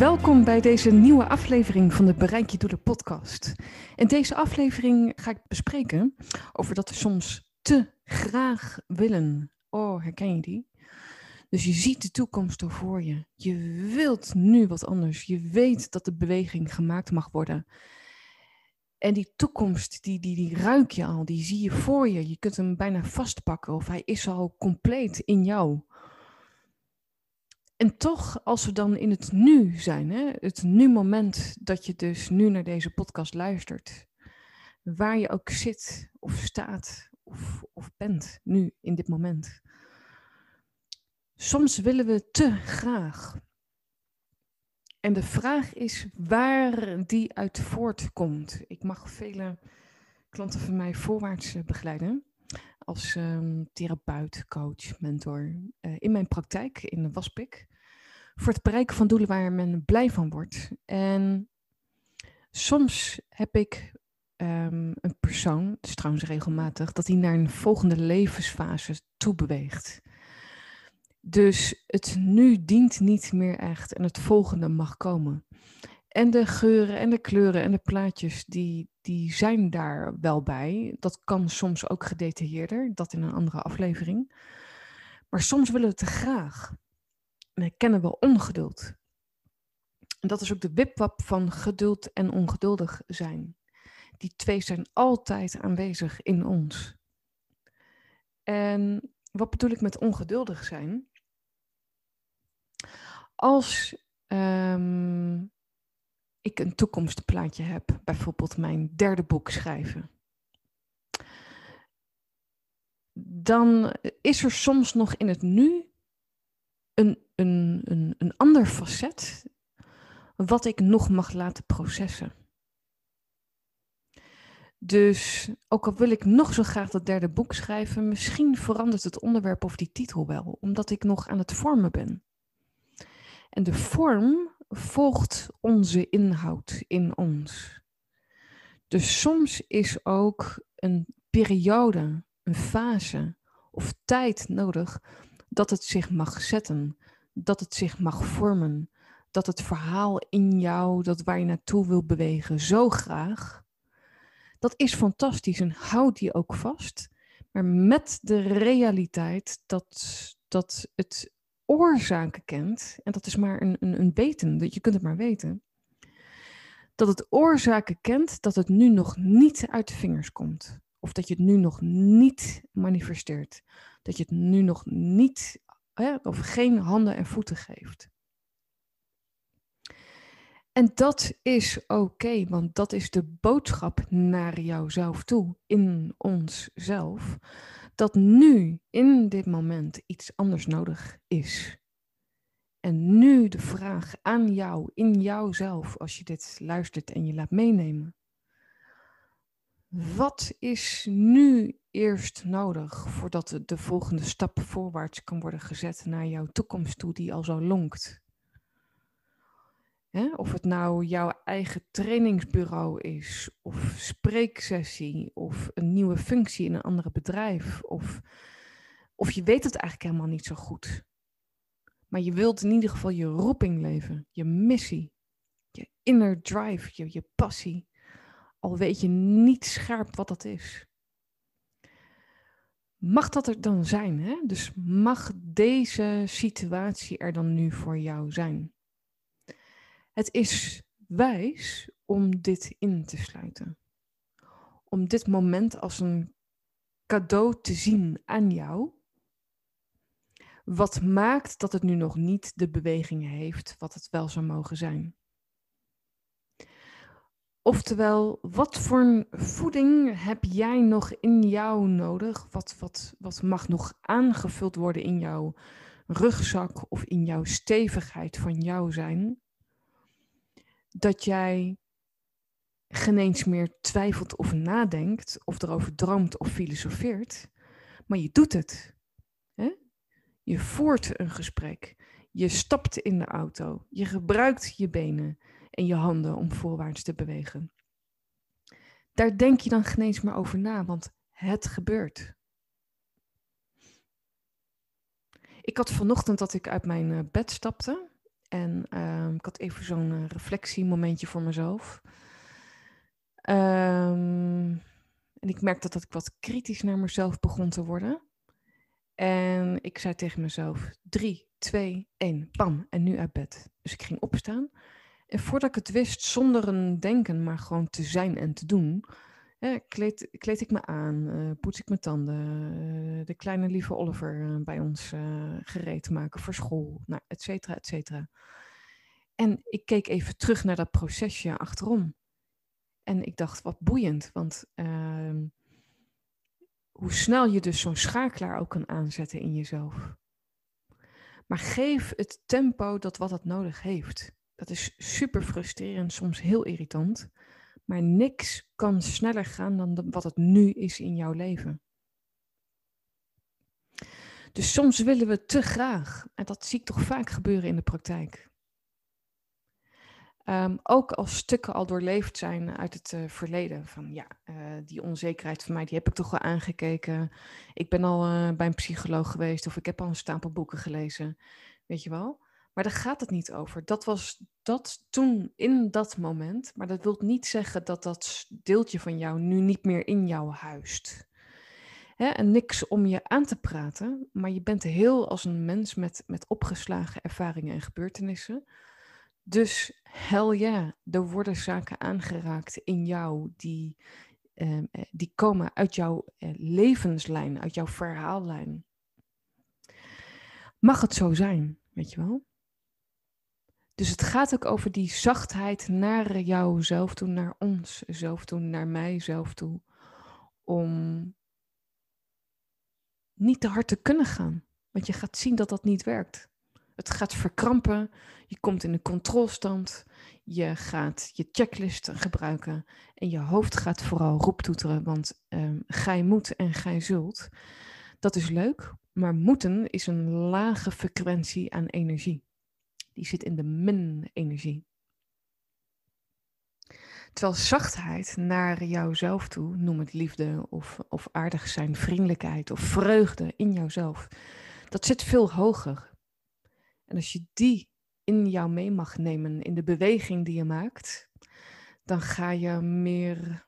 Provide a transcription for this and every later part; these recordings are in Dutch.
Welkom bij deze nieuwe aflevering van de Bereik je Doelen podcast. In deze aflevering ga ik bespreken over dat we soms te graag willen. Oh, herken je die? Dus je ziet de toekomst er voor je. Je wilt nu wat anders. Je weet dat de beweging gemaakt mag worden. En die toekomst, die, die, die ruik je al, die zie je voor je. Je kunt hem bijna vastpakken of hij is al compleet in jou. En toch, als we dan in het nu zijn, hè, het nu-moment dat je dus nu naar deze podcast luistert, waar je ook zit of staat of, of bent nu in dit moment. Soms willen we te graag. En de vraag is waar die uit voortkomt. Ik mag vele klanten van mij voorwaarts eh, begeleiden als um, therapeut, coach, mentor uh, in mijn praktijk in Waspik. Voor het bereiken van doelen waar men blij van wordt. En soms heb ik um, een persoon, het is trouwens regelmatig, dat hij naar een volgende levensfase toe beweegt. Dus het nu dient niet meer echt en het volgende mag komen. En de geuren en de kleuren en de plaatjes, die, die zijn daar wel bij. Dat kan soms ook gedetailleerder, dat in een andere aflevering. Maar soms willen we te graag. En herkennen we ongeduld. En dat is ook de wipwap van geduld en ongeduldig zijn. Die twee zijn altijd aanwezig in ons. En wat bedoel ik met ongeduldig zijn? Als um, ik een toekomstplaatje heb, bijvoorbeeld mijn derde boek schrijven, dan is er soms nog in het nu een, een, een, een ander facet wat ik nog mag laten processen. Dus ook al wil ik nog zo graag dat derde boek schrijven, misschien verandert het onderwerp of die titel wel, omdat ik nog aan het vormen ben. En de vorm volgt onze inhoud in ons. Dus soms is ook een periode, een fase of tijd nodig dat het zich mag zetten, dat het zich mag vormen, dat het verhaal in jou, dat waar je naartoe wil bewegen, zo graag. Dat is fantastisch en houd die ook vast. Maar met de realiteit dat, dat het oorzaken kent, en dat is maar een, een, een weten, dat je kunt het maar weten, dat het oorzaken kent dat het nu nog niet uit de vingers komt. Of dat je het nu nog niet manifesteert. Dat je het nu nog niet, hè, of geen handen en voeten geeft. En dat is oké, want dat is de boodschap naar jouzelf toe, in onszelf dat nu, in dit moment, iets anders nodig is. En nu de vraag aan jou, in jouzelf, als je dit luistert en je laat meenemen. Wat is nu eerst nodig voordat de volgende stap voorwaarts kan worden gezet naar jouw toekomst toe, die al zo lonkt? Of het nou jouw eigen trainingsbureau is, of spreeksessie, of een nieuwe functie in een andere bedrijf, of, of je weet het eigenlijk helemaal niet zo goed. Maar je wilt in ieder geval je roeping leven, je missie, je inner drive, je, je passie. Al weet je niet scherp wat dat is. Mag dat er dan zijn? Hè? Dus mag deze situatie er dan nu voor jou zijn? Het is wijs om dit in te sluiten. Om dit moment als een cadeau te zien aan jou. Wat maakt dat het nu nog niet de beweging heeft wat het wel zou mogen zijn. Oftewel, wat voor voeding heb jij nog in jou nodig? Wat, wat, wat mag nog aangevuld worden in jou rugzak of in jouw stevigheid van jou zijn, dat jij geen eens meer twijfelt of nadenkt of erover droomt of filosofeert, maar je doet het. Hè? Je voert een gesprek. Je stapt in de auto. Je gebruikt je benen en je handen om voorwaarts te bewegen. Daar denk je dan geen eens meer over na, want het gebeurt. Ik had vanochtend dat ik uit mijn eh, bed stapte en uh, ik had even zo'n uh, reflectiemomentje voor mezelf. Um, en ik merkte dat ik wat kritisch naar mezelf begon te worden. En ik zei tegen mezelf: 3, 2, 1, pam, en nu uit bed. Dus ik ging opstaan. En voordat ik het wist, zonder een denken, maar gewoon te zijn en te doen, hè, kleed, kleed ik me aan, uh, poets ik mijn tanden, uh, de kleine lieve Oliver uh, bij ons gereed maken voor school, nou, et cetera, et cetera. En ik keek even terug naar dat procesje achterom. En ik dacht, wat boeiend, want ehm, hoe snel je dus zo'n schakelaar ook kan aanzetten in jezelf. Maar geef het tempo dat wat het nodig heeft. Dat is super frustrerend, soms heel irritant. Maar niks kan sneller gaan dan wat het nu is in jouw leven. Dus soms willen we te graag, en dat zie ik toch vaak gebeuren in de praktijk. Um, ook als stukken al doorleefd zijn uit het uh, verleden. Van ja, uh, die onzekerheid van mij, die heb ik toch wel aangekeken. Ik ben al uh, bij een psycholoog geweest of ik heb al een stapel boeken gelezen. Weet je wel? Maar daar gaat het niet over. Dat was dat toen, in dat moment. Maar dat wil niet zeggen dat dat deeltje van jou nu niet meer in jou huist. Hè? En niks om je aan te praten, maar je bent heel als een mens met, met opgeslagen ervaringen en gebeurtenissen dus hel ja, er worden zaken aangeraakt in jou die, ehm, eh, die komen uit jouw eh, levenslijn, uit jouw verhaallijn. Mag het zo zijn, weet je wel? Dus het gaat ook over die zachtheid naar jouzelf toe, naar ons zelf toe, naar mijzelf toe. Om niet te hard te kunnen gaan. Want je gaat zien dat dat niet werkt. Het gaat verkrampen. Je komt in een controlestand. Je gaat je checklist gebruiken. En je hoofd gaat vooral roeptoeteren. Want um, gij moet en gij zult. Dat is leuk. Maar moeten is een lage frequentie aan energie. Die zit in de min-energie. Terwijl zachtheid naar jouzelf toe, noem het liefde of, of aardig zijn, vriendelijkheid of vreugde in jouzelf, dat zit veel hoger. En als je die in jou mee mag nemen in de beweging die je maakt, dan ga je meer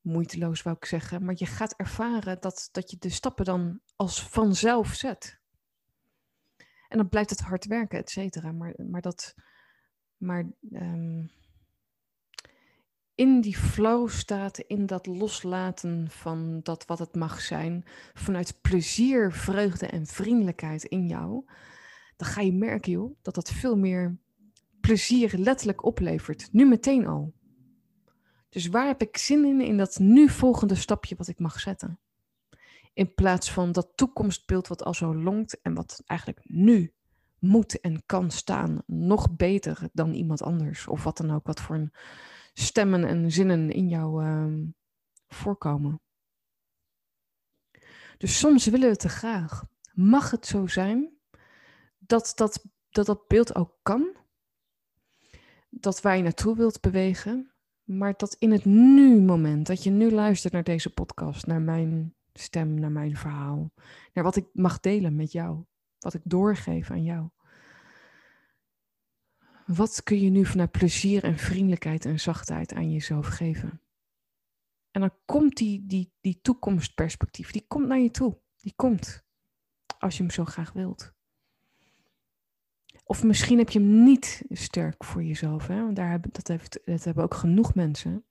moeiteloos, wou ik zeggen, maar je gaat ervaren dat, dat je de stappen dan als vanzelf zet. En dan blijft het hard werken, et cetera. Maar, maar dat, maar um, in die flow staat, in dat loslaten van dat wat het mag zijn, vanuit plezier, vreugde en vriendelijkheid in jou, dan ga je merken, joh, dat dat veel meer plezier letterlijk oplevert. Nu meteen al. Dus waar heb ik zin in, in dat nu volgende stapje wat ik mag zetten? In plaats van dat toekomstbeeld wat al zo longt en wat eigenlijk nu moet en kan staan, nog beter dan iemand anders. Of wat dan ook, wat voor een stemmen en zinnen in jou uh, voorkomen. Dus soms willen we te graag. Mag het zo zijn dat dat, dat dat beeld ook kan. Dat waar je naartoe wilt bewegen. Maar dat in het nu-moment, dat je nu luistert naar deze podcast, naar mijn stem, naar mijn verhaal, naar wat ik mag delen met jou, wat ik doorgeef aan jou. Wat kun je nu vanuit plezier en vriendelijkheid en zachtheid aan jezelf geven? En dan komt die, die, die toekomstperspectief, die komt naar je toe. Die komt, als je hem zo graag wilt. Of misschien heb je hem niet sterk voor jezelf. Hè? Want daar hebben, dat, heeft, dat hebben ook genoeg mensen.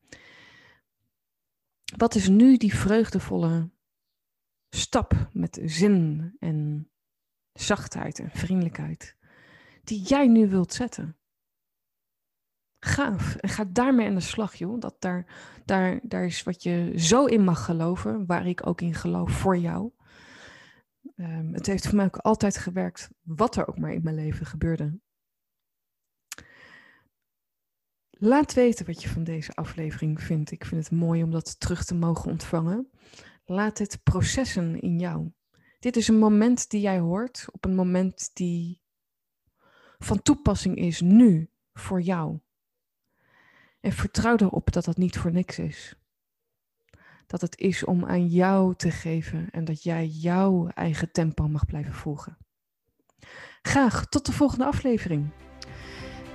Wat is nu die vreugdevolle stap met zin en zachtheid en vriendelijkheid die jij nu wilt zetten? Gaaf. En ga daarmee aan de slag, joh. Dat daar, daar, daar is wat je zo in mag geloven, waar ik ook in geloof voor jou. Ehm, het heeft voor mij ook altijd gewerkt, wat er ook maar in mijn leven gebeurde. Laat weten wat je van deze aflevering vindt. Ik vind het mooi om dat terug te mogen ontvangen. Laat het processen in jou. Dit is een moment die jij hoort, op een moment die van toepassing is nu voor jou. En vertrouw erop dat dat niet voor niks is. Dat het is om aan jou te geven en dat jij jouw eigen tempo mag blijven volgen. Graag tot de volgende aflevering.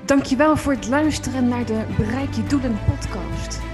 Dankjewel voor het luisteren naar de Bereik je Doelen podcast.